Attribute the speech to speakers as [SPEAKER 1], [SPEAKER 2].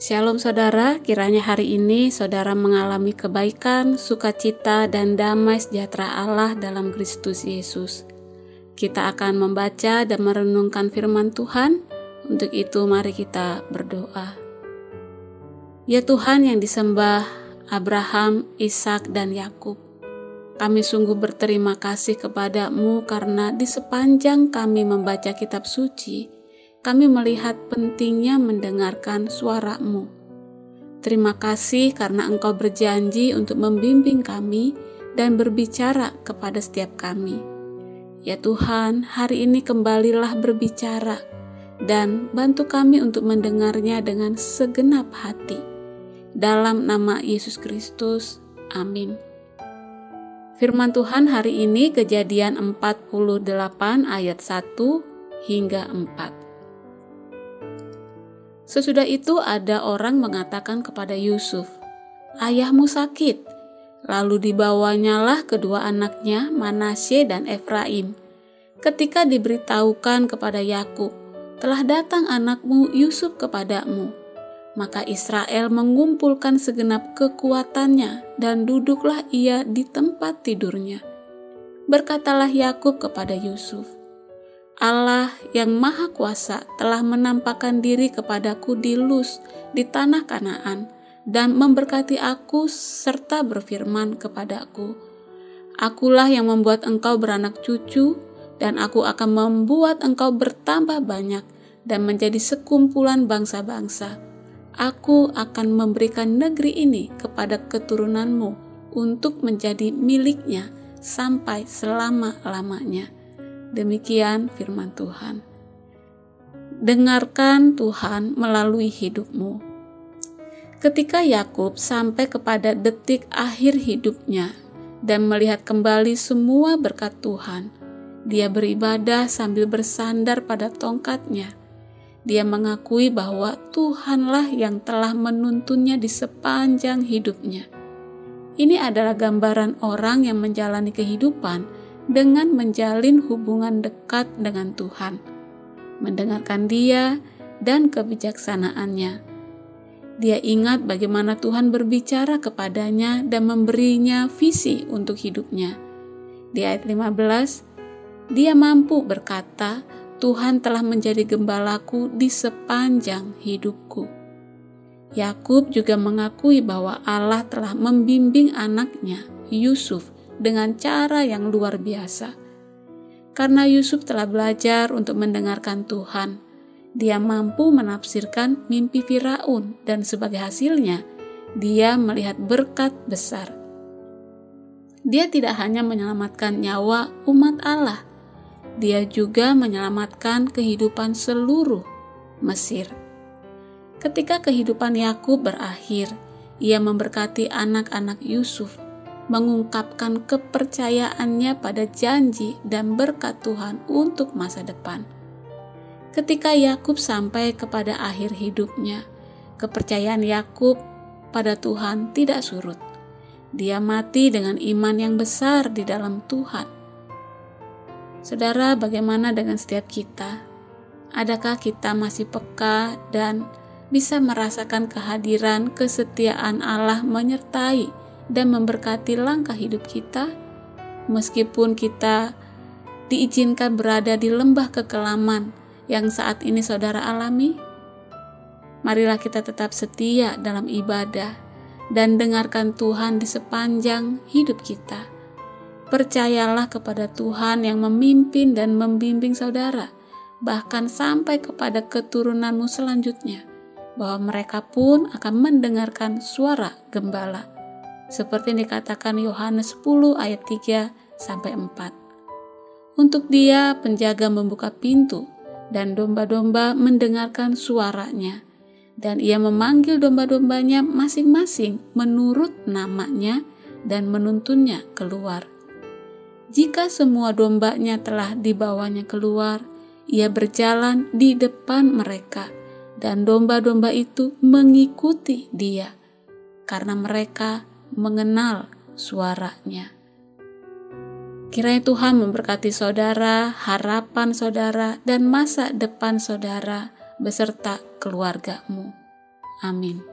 [SPEAKER 1] Shalom saudara, kiranya hari ini saudara mengalami kebaikan, sukacita, dan damai sejahtera Allah dalam Kristus Yesus. Kita akan membaca dan merenungkan firman Tuhan. Untuk itu mari kita berdoa. Ya Tuhan yang disembah Abraham, Ishak, dan Yakub. Kami sungguh berterima kasih kepadamu karena di sepanjang kami membaca kitab suci, kami melihat pentingnya mendengarkan suaramu. Terima kasih karena Engkau berjanji untuk membimbing kami dan berbicara kepada setiap kami. Ya Tuhan, hari ini kembalilah berbicara dan bantu kami untuk mendengarnya dengan segenap hati. Dalam nama Yesus Kristus, amin. Firman Tuhan hari ini kejadian 48 ayat 1 hingga 4. Sesudah itu ada orang mengatakan kepada Yusuf, "Ayahmu sakit." Lalu dibawanyalah kedua anaknya, Manasye dan Efraim. Ketika diberitahukan kepada Yakub, "Telah datang anakmu Yusuf kepadamu." Maka Israel mengumpulkan segenap kekuatannya dan duduklah ia di tempat tidurnya. Berkatalah Yakub kepada Yusuf, Allah yang Maha Kuasa telah menampakkan diri kepadaku di Luz, di tanah Kanaan, dan memberkati aku serta berfirman kepadaku, Akulah yang membuat engkau beranak cucu, dan aku akan membuat engkau bertambah banyak dan menjadi sekumpulan bangsa-bangsa. Aku akan memberikan negeri ini kepada keturunanmu untuk menjadi miliknya sampai selama-lamanya Demikian firman Tuhan. Dengarkan Tuhan melalui hidupmu. Ketika Yakub sampai kepada detik akhir hidupnya dan melihat kembali semua berkat Tuhan, dia beribadah sambil bersandar pada tongkatnya. Dia mengakui bahwa Tuhanlah yang telah menuntunnya di sepanjang hidupnya. Ini adalah gambaran orang yang menjalani kehidupan dengan menjalin hubungan dekat dengan Tuhan, mendengarkan Dia dan kebijaksanaannya. Dia ingat bagaimana Tuhan berbicara kepadanya dan memberinya visi untuk hidupnya. Di ayat 15, dia mampu berkata, Tuhan telah menjadi gembalaku di sepanjang hidupku. Yakub juga mengakui bahwa Allah telah membimbing anaknya, Yusuf, dengan cara yang luar biasa. Karena Yusuf telah belajar untuk mendengarkan Tuhan, dia mampu menafsirkan mimpi Firaun dan sebagai hasilnya dia melihat berkat besar. Dia tidak hanya menyelamatkan nyawa umat Allah, dia juga menyelamatkan kehidupan seluruh Mesir. Ketika kehidupan Yakub berakhir, ia memberkati anak-anak Yusuf mengungkapkan kepercayaannya pada janji dan berkat Tuhan untuk masa depan. Ketika Yakub sampai kepada akhir hidupnya, kepercayaan Yakub pada Tuhan tidak surut. Dia mati dengan iman yang besar di dalam Tuhan. Saudara, bagaimana dengan setiap kita? Adakah kita masih peka dan bisa merasakan kehadiran kesetiaan Allah menyertai dan memberkati langkah hidup kita, meskipun kita diizinkan berada di lembah kekelaman yang saat ini saudara alami. Marilah kita tetap setia dalam ibadah dan dengarkan Tuhan di sepanjang hidup kita. Percayalah kepada Tuhan yang memimpin dan membimbing saudara, bahkan sampai kepada keturunanmu selanjutnya, bahwa mereka pun akan mendengarkan suara gembala seperti dikatakan Yohanes 10 ayat 3 sampai 4. Untuk dia penjaga membuka pintu dan domba-domba mendengarkan suaranya dan ia memanggil domba-dombanya masing-masing menurut namanya dan menuntunnya keluar. Jika semua dombanya telah dibawanya keluar, ia berjalan di depan mereka, dan domba-domba itu mengikuti dia, karena mereka mengenal suaranya. Kiranya Tuhan memberkati saudara, harapan saudara, dan masa depan saudara beserta keluargamu. Amin.